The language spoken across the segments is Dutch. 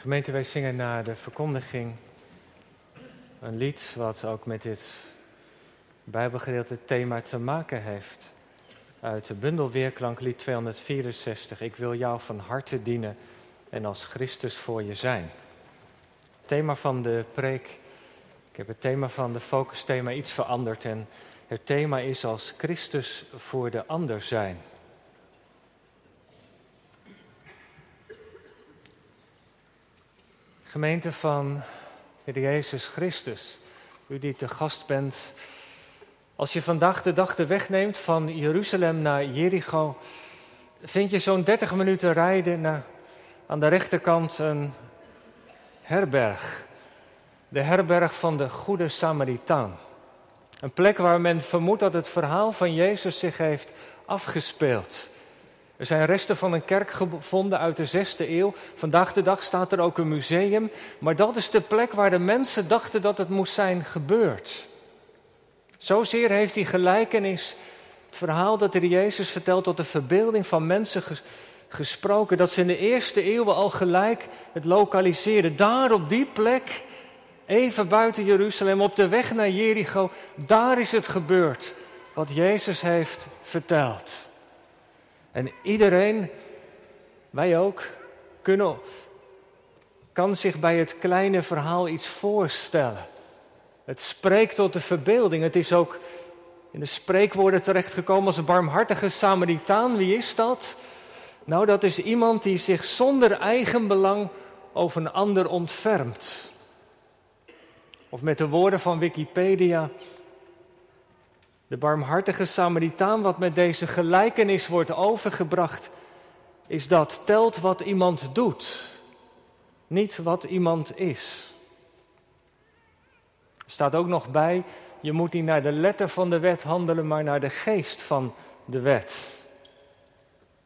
Gemeente, wij zingen na de verkondiging een lied wat ook met dit Bijbelgedeelte thema te maken heeft. Uit de bundel Weerklank, lied 264. Ik wil jou van harte dienen en als Christus voor je zijn. thema van de preek, ik heb het thema van de focusthema iets veranderd en het thema is als Christus voor de ander zijn. Gemeente van Heer Jezus Christus, u die te gast bent. Als je vandaag de dag de weg neemt van Jeruzalem naar Jericho, vind je zo'n 30 minuten rijden naar, aan de rechterkant een herberg. De herberg van de Goede Samaritaan. Een plek waar men vermoedt dat het verhaal van Jezus zich heeft afgespeeld. Er zijn resten van een kerk gevonden uit de zesde eeuw. Vandaag de dag staat er ook een museum. Maar dat is de plek waar de mensen dachten dat het moest zijn gebeurd. Zozeer heeft die gelijkenis, het verhaal dat er Jezus vertelt, tot de verbeelding van mensen gesproken. Dat ze in de eerste eeuwen al gelijk het lokaliseerden. Daar op die plek, even buiten Jeruzalem, op de weg naar Jericho, daar is het gebeurd wat Jezus heeft verteld. En iedereen, wij ook, kan zich bij het kleine verhaal iets voorstellen. Het spreekt tot de verbeelding. Het is ook in de spreekwoorden terechtgekomen als een barmhartige Samaritaan. Wie is dat? Nou, dat is iemand die zich zonder eigen belang over een ander ontfermt. Of met de woorden van Wikipedia, de barmhartige Samaritaan, wat met deze gelijkenis wordt overgebracht, is dat telt wat iemand doet, niet wat iemand is. Er staat ook nog bij, je moet niet naar de letter van de wet handelen, maar naar de geest van de wet.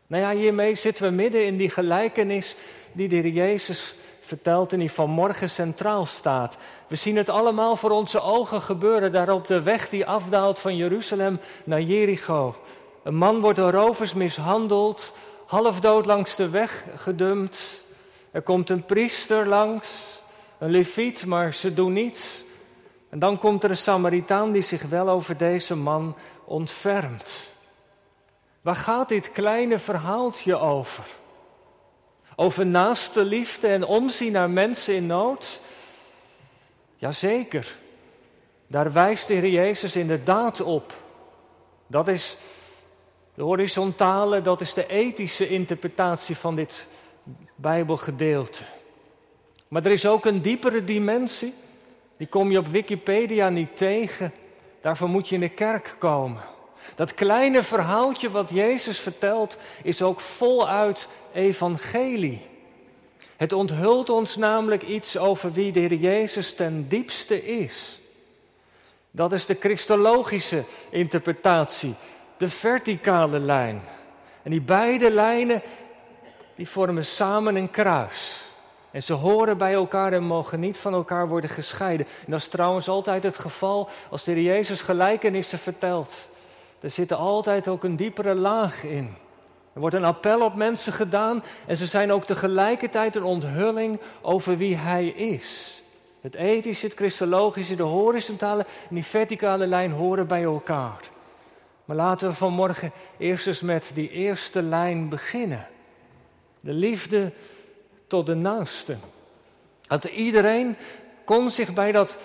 Nou ja, hiermee zitten we midden in die gelijkenis die de Heer Jezus vertelt en die vanmorgen centraal staat. We zien het allemaal voor onze ogen gebeuren, daar op de weg die afdaalt van Jeruzalem naar Jericho. Een man wordt door rovers mishandeld, half dood langs de weg gedumpt. Er komt een priester langs, een leviet, maar ze doen niets. En dan komt er een Samaritaan die zich wel over deze man ontfermt. Waar gaat dit kleine verhaaltje over? Over naaste liefde en omzien naar mensen in nood? Jazeker. Daar wijst de Heer Jezus inderdaad op. Dat is de horizontale, dat is de ethische interpretatie van dit Bijbelgedeelte. Maar er is ook een diepere dimensie. Die kom je op Wikipedia niet tegen. Daarvoor moet je in de kerk komen. Dat kleine verhaaltje wat Jezus vertelt is ook voluit evangelie. Het onthult ons namelijk iets over wie de Heer Jezus ten diepste is. Dat is de christologische interpretatie, de verticale lijn. En die beide lijnen, die vormen samen een kruis. En ze horen bij elkaar en mogen niet van elkaar worden gescheiden. En dat is trouwens altijd het geval als de Heer Jezus gelijkenissen vertelt. Er zit altijd ook een diepere laag in. Er wordt een appel op mensen gedaan en ze zijn ook tegelijkertijd een onthulling over wie Hij is. Het ethische, het christologische, de horizontale en die verticale lijn horen bij elkaar. Maar laten we vanmorgen eerst eens met die eerste lijn beginnen. De liefde tot de naaste. Dat iedereen kon zich bij dat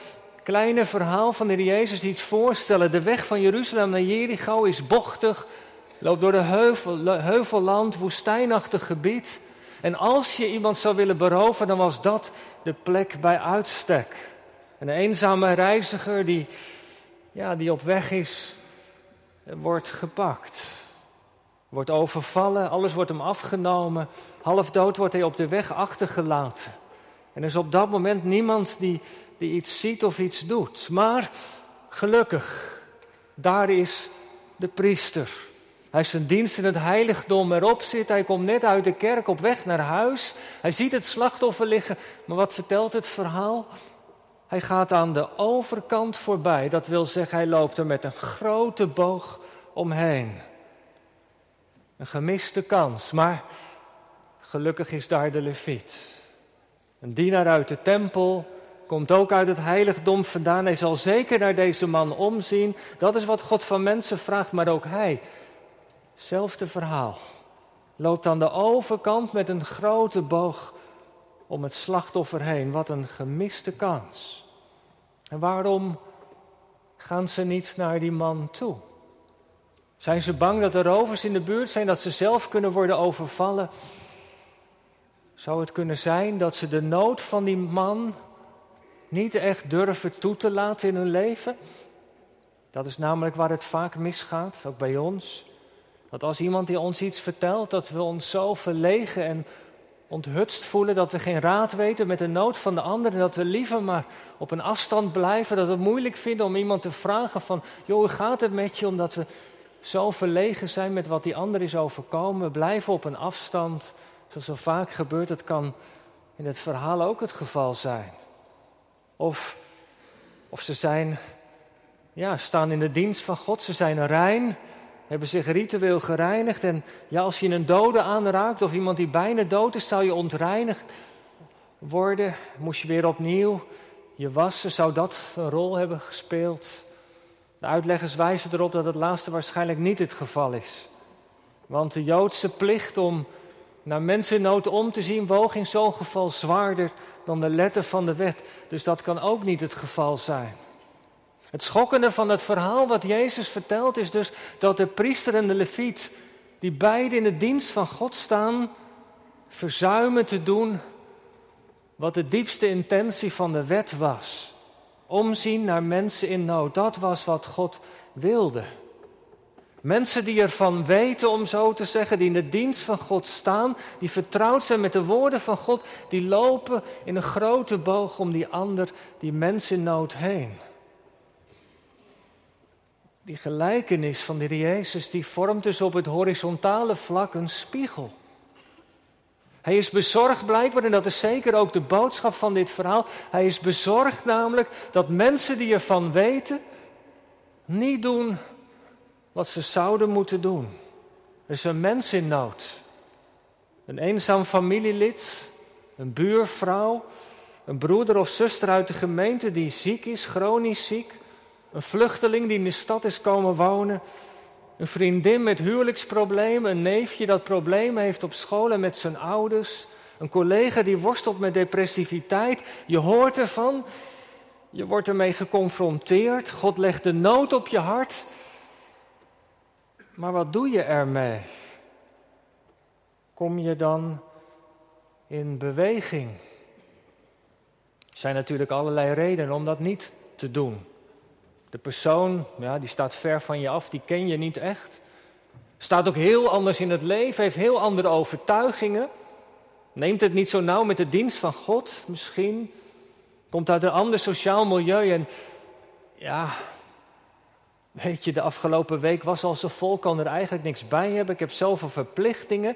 kleine verhaal van de Heer Jezus iets voorstellen. De weg van Jeruzalem naar Jericho is bochtig, loopt door de heuvel, heuvelland, woestijnachtig gebied. En als je iemand zou willen beroven, dan was dat de plek bij uitstek. Een eenzame reiziger die, ja, die op weg is, wordt gepakt. Wordt overvallen, alles wordt hem afgenomen. Half dood wordt hij op de weg achtergelaten. En er is op dat moment niemand die die iets ziet of iets doet. Maar gelukkig, daar is de priester. Hij heeft zijn dienst in het heiligdom erop zit. Hij komt net uit de kerk op weg naar huis. Hij ziet het slachtoffer liggen. Maar wat vertelt het verhaal? Hij gaat aan de overkant voorbij. Dat wil zeggen, hij loopt er met een grote boog omheen. Een gemiste kans, maar gelukkig is daar de leviet. Een dienaar uit de tempel komt ook uit het heiligdom vandaan. Hij zal zeker naar deze man omzien. Dat is wat God van mensen vraagt, maar ook hij. Zelfde verhaal. Loopt aan de overkant met een grote boog om het slachtoffer heen. Wat een gemiste kans. En waarom gaan ze niet naar die man toe? Zijn ze bang dat er rovers in de buurt zijn, dat ze zelf kunnen worden overvallen? Zou het kunnen zijn dat ze de nood van die man niet echt durven toe te laten in hun leven? Dat is namelijk waar het vaak misgaat, ook bij ons. Dat als iemand die ons iets vertelt, dat we ons zo verlegen en onthutst voelen dat we geen raad weten met de nood van de ander en dat we liever maar op een afstand blijven, dat we het moeilijk vinden om iemand te vragen van, joh, hoe gaat het met je? Omdat we zo verlegen zijn met wat die ander is overkomen. We blijven op een afstand, zoals zo vaak gebeurt. Het kan in het verhaal ook het geval zijn. Of, of ze zijn, ja, staan in de dienst van God, ze zijn rein, hebben zich ritueel gereinigd. En ja, als je een dode aanraakt of iemand die bijna dood is, zou je ontreinigd worden. Moest je weer opnieuw je wassen, zou dat een rol hebben gespeeld? De uitleggers wijzen erop dat het laatste waarschijnlijk niet het geval is. Want de Joodse plicht om naar mensen in nood om te zien woog in zo'n geval zwaarder dan de letter van de wet. Dus dat kan ook niet het geval zijn. Het schokkende van het verhaal wat Jezus vertelt is dus dat de priester en de leviet, die beide in de dienst van God staan, verzuimen te doen wat de diepste intentie van de wet was. Omzien naar mensen in nood, dat was wat God wilde. Mensen die ervan weten, om zo te zeggen, die in de dienst van God staan, die vertrouwd zijn met de woorden van God, die lopen in een grote boog om die ander, die mens in nood heen. Die gelijkenis van de Jezus, die vormt dus op het horizontale vlak een spiegel. Hij is bezorgd blijkbaar, en dat is zeker ook de boodschap van dit verhaal. Hij is bezorgd namelijk dat mensen die ervan weten, niet doen wat ze zouden moeten doen. Er is een mens in nood. Een eenzaam familielid, een buurvrouw, een broeder of zuster uit de gemeente die ziek is, chronisch ziek. Een vluchteling die in de stad is komen wonen. Een vriendin met huwelijksproblemen, een neefje dat problemen heeft op school en met zijn ouders. Een collega die worstelt met depressiviteit. Je hoort ervan, je wordt ermee geconfronteerd. God legt de nood op je hart. Maar wat doe je ermee? Kom je dan in beweging? Er zijn natuurlijk allerlei redenen om dat niet te doen. De persoon, ja, die staat ver van je af, die ken je niet echt. Staat ook heel anders in het leven, heeft heel andere overtuigingen. Neemt het niet zo nauw met de dienst van God misschien. Komt uit een ander sociaal milieu en ja, weet je, de afgelopen week was al zo vol, kan er eigenlijk niks bij hebben. Ik heb zoveel verplichtingen.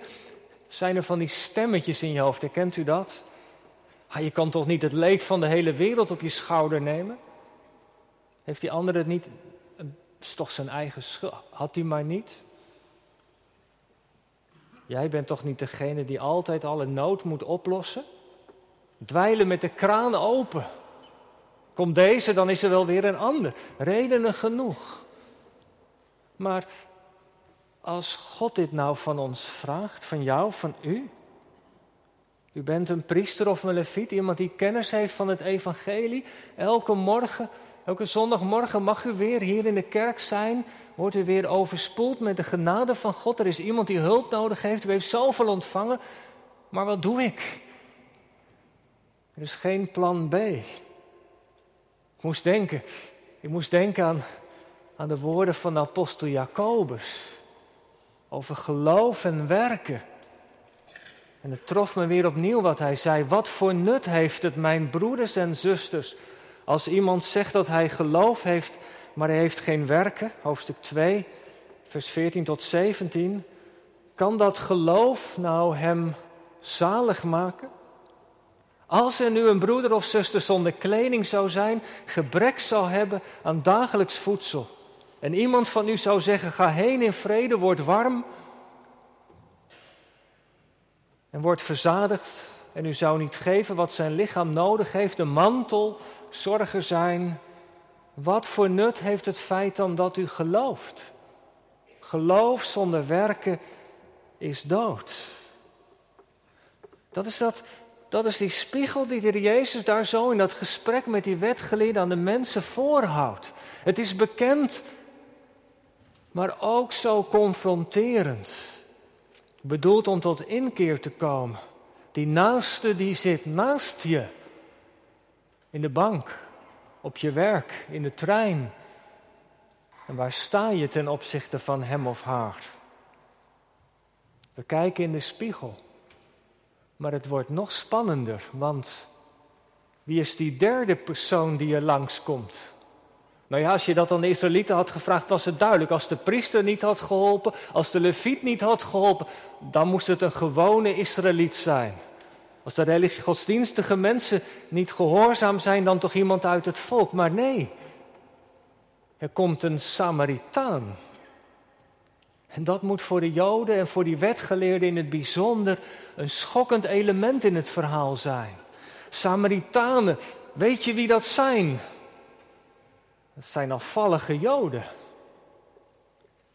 Zijn er van die stemmetjes in je hoofd, herkent u dat? Ah, je kan toch niet het leed van de hele wereld op je schouder nemen? Heeft die andere het niet? is toch zijn eigen schuld? Had hij maar niet? Jij bent toch niet degene die altijd alle nood moet oplossen? Dweilen met de kraan open. Komt deze, dan is er wel weer een ander. Redenen genoeg. Maar als God dit nou van ons vraagt, van jou, van u. U bent een priester of een leviet, iemand die kennis heeft van het evangelie. Elke morgen Elke zondagmorgen mag u weer hier in de kerk zijn. Wordt u weer overspoeld met de genade van God. Er is iemand die hulp nodig heeft. U heeft zoveel ontvangen. Maar wat doe ik? Er is geen plan B. Ik moest denken. Ik moest denken aan, aan de woorden van apostel Jacobus. Over geloof en werken. En het trof me weer opnieuw wat hij zei. Wat voor nut heeft het, mijn broeders en zusters als iemand zegt dat hij geloof heeft, maar hij heeft geen werken, hoofdstuk 2, vers 14 tot 17, kan dat geloof nou hem zalig maken? Als er nu een broeder of zuster zonder kleding zou zijn, gebrek zou hebben aan dagelijks voedsel, en iemand van u zou zeggen: ga heen in vrede, word warm en word verzadigd en u zou niet geven wat zijn lichaam nodig heeft, een mantel, zorgen zijn. Wat voor nut heeft het feit dan dat u gelooft? Geloof zonder werken is dood. Dat is, dat, dat is die spiegel die de Jezus daar zo in dat gesprek met die wetgeleerden aan de mensen voorhoudt. Het is bekend, maar ook zo confronterend. Bedoeld om tot inkeer te komen. Die naaste die zit naast je. In de bank, op je werk, in de trein. En waar sta je ten opzichte van hem of haar? We kijken in de spiegel. Maar het wordt nog spannender, want wie is die derde persoon die er langskomt? Nou ja, als je dat aan de Israëlieten had gevraagd, was het duidelijk. Als de priester niet had geholpen, als de leviet niet had geholpen, dan moest het een gewone Israëliet zijn. Als de religie godsdienstige mensen niet gehoorzaam zijn, dan toch iemand uit het volk. Maar nee, er komt een Samaritaan. En dat moet voor de Joden en voor die wetgeleerden in het bijzonder een schokkend element in het verhaal zijn. Samaritanen, weet je wie dat zijn? Dat zijn afvallige Joden.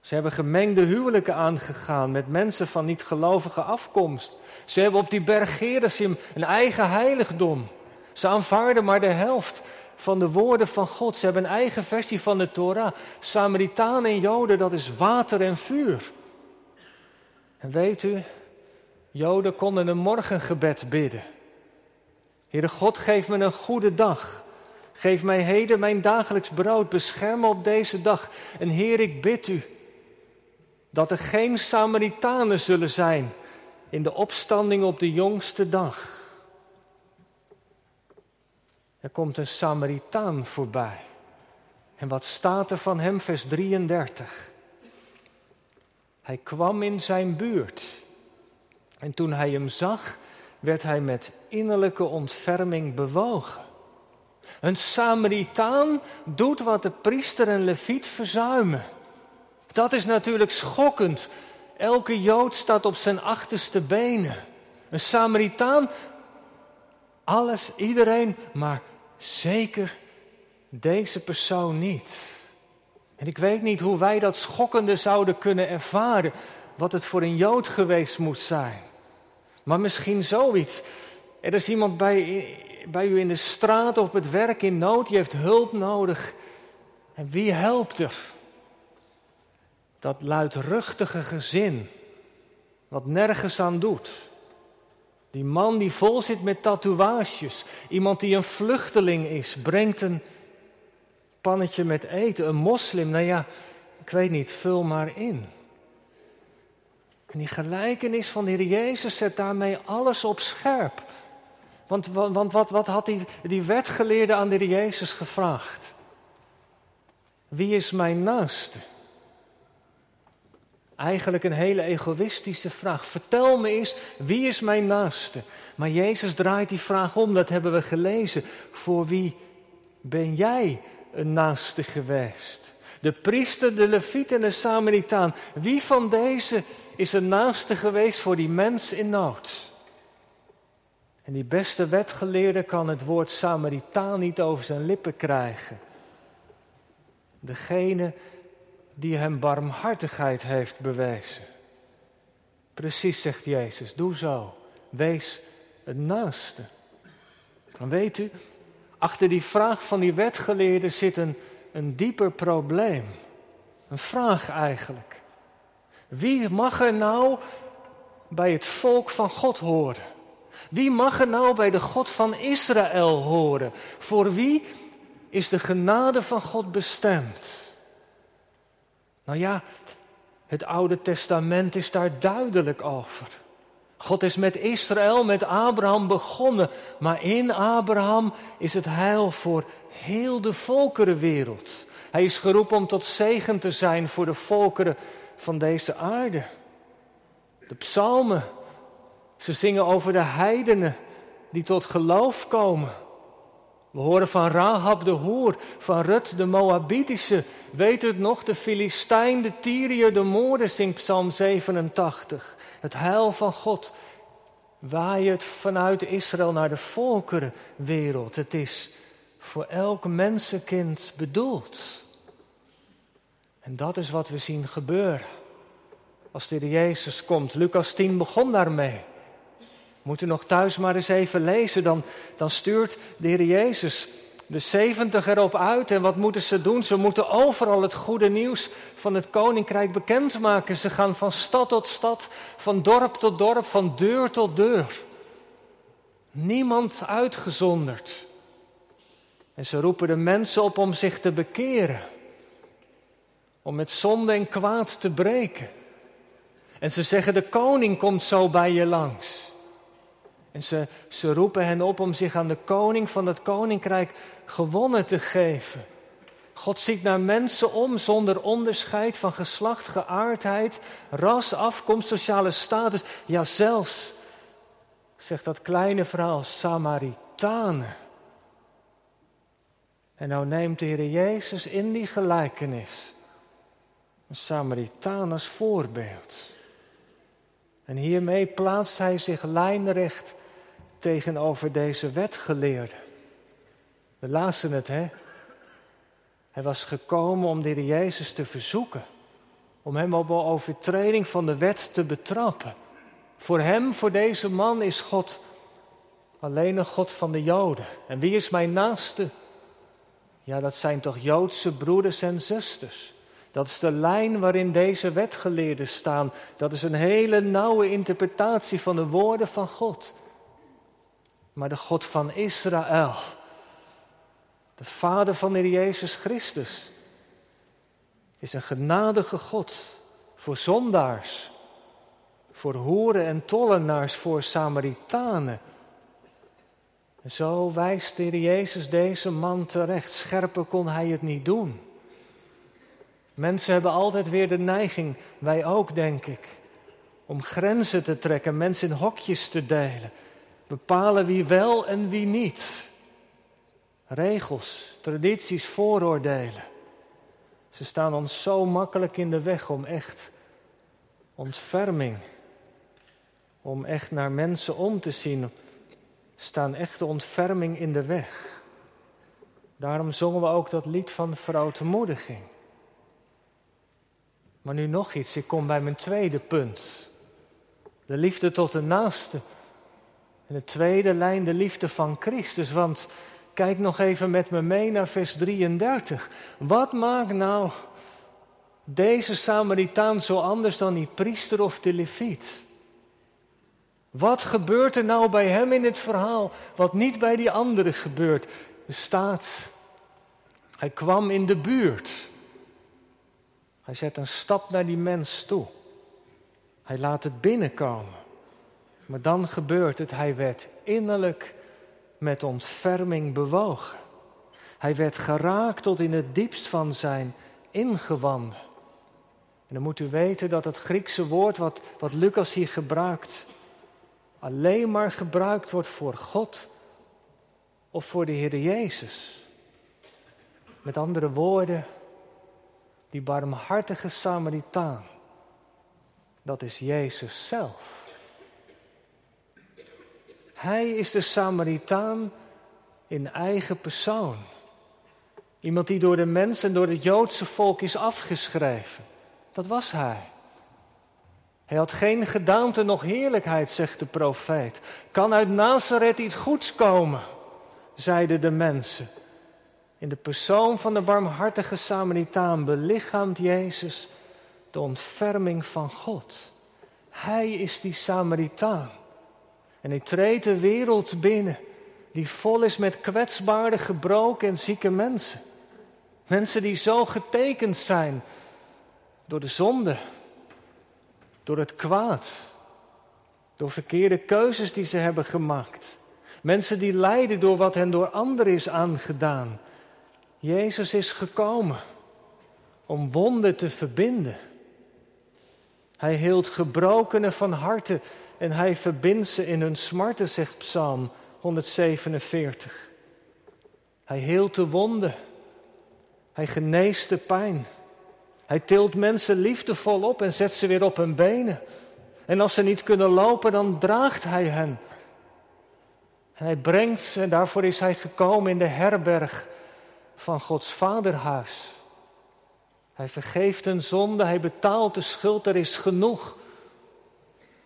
Ze hebben gemengde huwelijken aangegaan met mensen van niet-gelovige afkomst. Ze hebben op die berg Gerizim een eigen heiligdom. Ze aanvaarden maar de helft van de woorden van God. Ze hebben een eigen versie van de Torah. Samaritanen en Joden, dat is water en vuur. En weet u, Joden konden een morgengebed bidden. Heere God, geef me een goede dag. Geef mij heden mijn dagelijks brood. Bescherm me op deze dag. En Heer, ik bid u dat er geen Samaritanen zullen zijn in de opstanding op de jongste dag. Er komt een Samaritaan voorbij. En wat staat er van hem, vers 33? Hij kwam in zijn buurt. En toen hij hem zag, werd hij met innerlijke ontferming bewogen. Een Samaritaan doet wat de priester en leviet verzuimen. Dat is natuurlijk schokkend. Elke Jood staat op zijn achterste benen. Een Samaritaan, alles, iedereen, maar zeker deze persoon niet. En ik weet niet hoe wij dat schokkende zouden kunnen ervaren, wat het voor een Jood geweest moet zijn. Maar misschien zoiets. Er is iemand bij, bij u in de straat of op het werk in nood, die heeft hulp nodig. En wie helpt er? Dat luidruchtige gezin, wat nergens aan doet. Die man die vol zit met tatoeages, iemand die een vluchteling is, brengt een pannetje met eten, een moslim, nou ja, ik weet niet, vul maar in. Die gelijkenis van de Heer Jezus zet daarmee alles op scherp. Want, wat, wat had die, die wetgeleerde aan de Jezus gevraagd? Wie is mijn naaste? Eigenlijk een hele egoïstische vraag. Vertel me eens, wie is mijn naaste? Maar Jezus draait die vraag om, dat hebben we gelezen. Voor wie ben jij een naaste geweest? De priester, de leviet en de Samaritaan. Wie van deze is een naaste geweest voor die mens in nood? En die beste wetgeleerde kan het woord Samaritaan niet over zijn lippen krijgen. Degene die hem barmhartigheid heeft bewezen. Precies, zegt Jezus, doe zo. Wees het naaste. Dan weet u, achter die vraag van die wetgeleerde zit een, een dieper probleem. Een vraag eigenlijk. Wie mag er nou bij het volk van God horen? Wie mag er nou bij de God van Israël horen? Voor wie is de genade van God bestemd? Nou ja, het Oude Testament is daar duidelijk over. God is met Israël, met Abraham begonnen, maar in Abraham is het heil voor heel de volkerenwereld. Hij is geroepen om tot zegen te zijn voor de volkeren van deze aarde. De psalmen, ze zingen over de heidenen die tot geloof komen. We horen van Rahab de Hoer, van Rut de Moabitische. Weet het nog? De Filistijn, de Tyriër, de moorden, zingt Psalm 87. Het heil van God waai het vanuit Israël naar de volkerenwereld. Het is voor elk mensenkind bedoeld. En dat is wat we zien gebeuren. Als de Jezus komt. Lucas 10 begon daarmee. Moeten nog thuis maar eens even lezen. Dan, dan stuurt de Heer Jezus de zeventig erop uit. En wat moeten ze doen? Ze moeten overal het goede nieuws van het koninkrijk bekendmaken. Ze gaan van stad tot stad, van dorp tot dorp, van deur tot deur. Niemand uitgezonderd. En ze roepen de mensen op om zich te bekeren. Om met zonde en kwaad te breken. En ze zeggen: De koning komt zo bij je langs. En ze, roepen hen op om zich aan de koning van het koninkrijk gewonnen te geven. God ziet naar mensen om zonder onderscheid van geslacht, geaardheid, ras, afkomst, sociale status. Ja, zelfs, zegt dat kleine verhaal, Samaritanen. En nou neemt de Heer Jezus in die gelijkenis een Samaritaan als voorbeeld. En hiermee plaatst hij zich lijnrecht tegenover deze wetgeleerde. We lazen het, hè? Hij was gekomen om de Jezus te verzoeken. Om hem op overtreding van de wet te betrappen. Voor hem, voor deze man, is God alleen een God van de Joden. En wie is mijn naaste? Ja, dat zijn toch Joodse broeders en zusters. Dat is de lijn waarin deze wetgeleerden staan. Dat is een hele nauwe interpretatie van de woorden van God. Maar de God van Israël, de Vader van de Jezus Christus, is een genadige God voor zondaars, voor hoeren en tollenaars, voor Samaritanen. En zo wijst de Heer Jezus deze man terecht. Scherper kon hij het niet doen. Mensen hebben altijd weer de neiging, wij ook denk ik, om grenzen te trekken, mensen in hokjes te delen, bepalen wie wel en wie niet. Regels, tradities, vooroordelen. Ze staan ons zo makkelijk in de weg om echt ontferming, om echt naar mensen om te zien, staan echte ontferming in de weg. Daarom zongen we ook dat lied van verootmoediging. Maar nu nog iets, ik kom bij mijn tweede punt. De liefde tot de naaste. En de tweede lijn, de liefde van Christus. Want kijk nog even met me mee naar vers 33. Wat maakt nou deze Samaritaan zo anders dan die priester of de leviet? Wat gebeurt er nou bij hem in het verhaal wat niet bij die anderen gebeurt? Er staat, hij kwam in de buurt. Hij zet een stap naar die mens toe. Hij laat het binnenkomen. Maar dan gebeurt het, hij werd innerlijk met ontferming bewogen. Hij werd geraakt tot in het diepst van zijn ingewanden. En dan moet u weten dat het Griekse woord wat, wat Lucas hier gebruikt, alleen maar gebruikt wordt voor God of voor de Heer Jezus. Met andere woorden, die barmhartige Samaritaan, dat is Jezus zelf. Hij is de Samaritaan in eigen persoon. Iemand die door de mensen en door het Joodse volk is afgeschreven. Dat was hij. Hij had geen gedaante nog heerlijkheid, zegt de profeet. Kan uit Nazareth iets goeds komen, zeiden de mensen. In de persoon van de barmhartige Samaritaan belichaamt Jezus de ontferming van God. Hij is die Samaritaan. En hij treedt de wereld binnen die vol is met kwetsbare, gebroken en zieke mensen. Mensen die zo getekend zijn door de zonde, door het kwaad, door verkeerde keuzes die ze hebben gemaakt. Mensen die lijden door wat hen door anderen is aangedaan. Jezus is gekomen om wonden te verbinden. Hij hield gebrokenen van harte en hij verbindt ze in hun smarten, zegt Psalm 147. Hij heelt de wonden. Hij geneest de pijn. Hij tilt mensen liefdevol op en zet ze weer op hun benen. En als ze niet kunnen lopen, dan draagt hij hen. En hij brengt ze, en daarvoor is hij gekomen in de herberg van Gods vaderhuis. Hij vergeeft een zonde, hij betaalt de schuld, er is genoeg.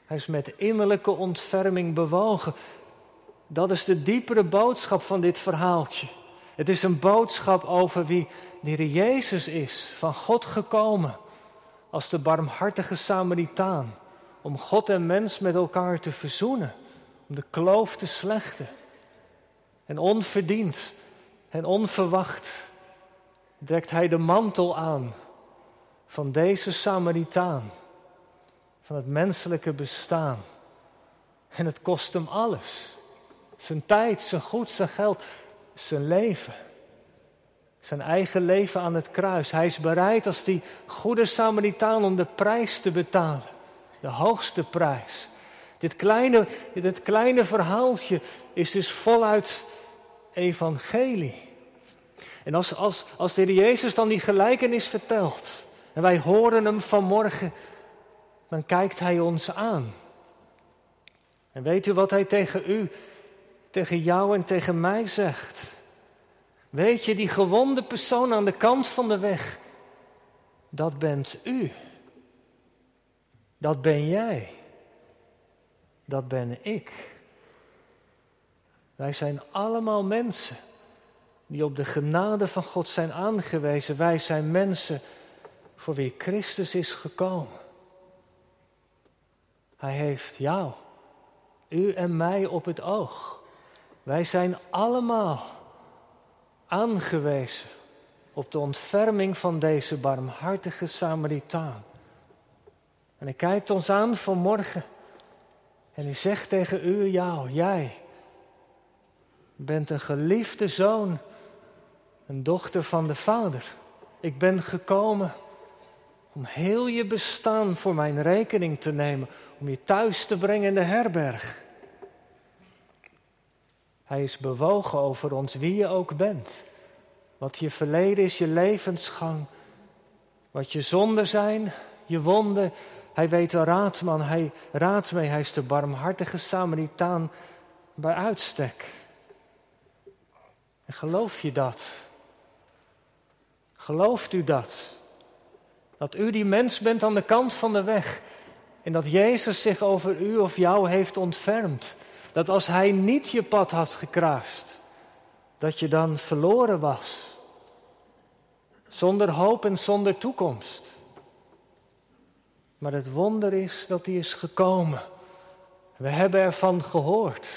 Hij is met innerlijke ontferming bewogen. Dat is de diepere boodschap van dit verhaaltje. Het is een boodschap over wie de Jezus is, van God gekomen, als de barmhartige Samaritaan, om God en mens met elkaar te verzoenen, om de kloof te slechten. En onverdiend en onverwacht trekt hij de mantel aan van deze Samaritaan, van het menselijke bestaan. En het kost hem alles. Zijn tijd, zijn goed, zijn geld, zijn leven. Zijn eigen leven aan het kruis. Hij is bereid als die goede Samaritaan om de prijs te betalen. De hoogste prijs. Dit kleine, dit kleine verhaaltje is dus voluit evangelie. En als, als, als de Heer Jezus dan die gelijkenis vertelt en wij horen hem vanmorgen, dan kijkt hij ons aan. En weet u wat hij tegen u, tegen jou en tegen mij zegt? Weet je, die gewonde persoon aan de kant van de weg, dat bent u. Dat ben jij. Dat ben ik. Wij zijn allemaal mensen die op de genade van God zijn aangewezen. Wij zijn mensen voor wie Christus is gekomen. Hij heeft jou, u en mij op het oog. Wij zijn allemaal aangewezen op de ontferming van deze barmhartige Samaritaan. En hij kijkt ons aan vanmorgen en hij zegt tegen u, jou, jij bent een geliefde zoon, een dochter van de Vader. Ik ben gekomen om heel je bestaan voor mijn rekening te nemen, om je thuis te brengen in de herberg. Hij is bewogen over ons, wie je ook bent. Wat je verleden is, je levensgang. Wat je zonden zijn, je wonden. Hij weet wel raad, man. Hij raadt mee. Hij is de barmhartige Samaritaan bij uitstek. En geloof je dat? Gelooft u dat? Dat u die mens bent aan de kant van de weg. En dat Jezus zich over u of jou heeft ontfermd. Dat als Hij niet je pad had gekruist, dat je dan verloren was. Zonder hoop en zonder toekomst. Maar het wonder is dat Hij is gekomen. We hebben ervan gehoord.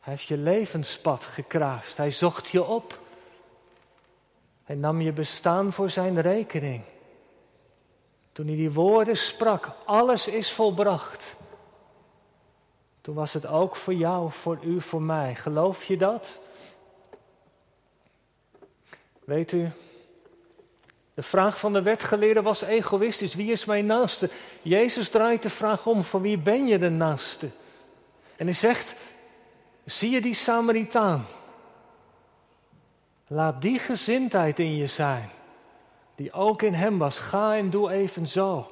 Hij heeft je levenspad gekruist. Hij zocht je op. Hij nam je bestaan voor zijn rekening. Toen hij die woorden sprak, alles is volbracht. Toen was het ook voor jou, voor u, voor mij. Geloof je dat? Weet u, de vraag van de wetgeleerde was egoïstisch. Wie is mijn naaste? Jezus draait de vraag om, voor wie ben je de naaste? En hij zegt, zie je die Samaritaan? Laat die gezindheid in je zijn, die ook in hem was. Ga en doe even zo.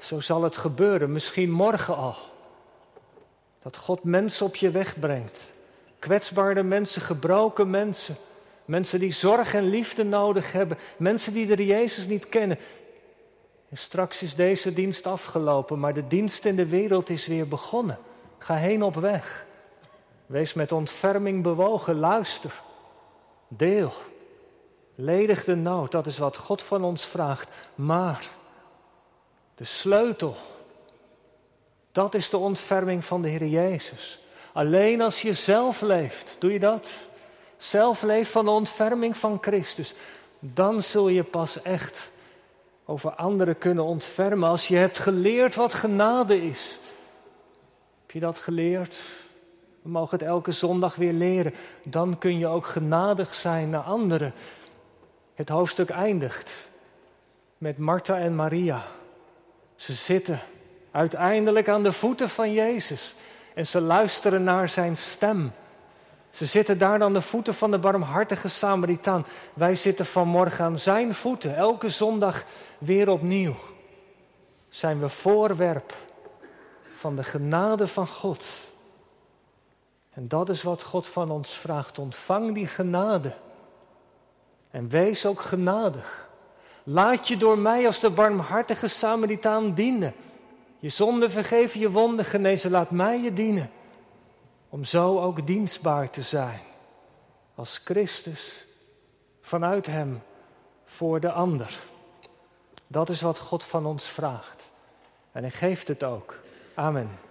Zo zal het gebeuren, misschien morgen al. Dat God mensen op je weg brengt. Kwetsbare mensen, gebroken mensen. Mensen die zorg en liefde nodig hebben. Mensen die de Jezus niet kennen. En straks is deze dienst afgelopen, maar de dienst in de wereld is weer begonnen. Ga heen op weg. Wees met ontferming bewogen, luister. Deel. Ledig de nood, dat is wat God van ons vraagt. Maar de sleutel, dat is de ontferming van de Heer Jezus. Alleen als je zelf leeft, doe je dat? Zelf leeft van de ontferming van Christus. Dan zul je pas echt over anderen kunnen ontfermen. Als je hebt geleerd wat genade is. Heb je dat geleerd? We mogen het elke zondag weer leren. Dan kun je ook genadig zijn naar anderen. Het hoofdstuk eindigt met Martha en Maria. Ze zitten uiteindelijk aan de voeten van Jezus en ze luisteren naar zijn stem. Ze zitten daar aan de voeten van de barmhartige Samaritaan. Wij zitten vanmorgen aan zijn voeten, elke zondag weer opnieuw. zijn we voorwerp van de genade van God. En dat is wat God van ons vraagt. Ontvang die genade. En wees ook genadig. Laat je door mij als de barmhartige Samaritaan dienen. Je zonde vergeven, je wonden genezen. Laat mij je dienen. Om zo ook dienstbaar te zijn. Als Christus vanuit Hem voor de ander. Dat is wat God van ons vraagt. En Hij geeft het ook. Amen.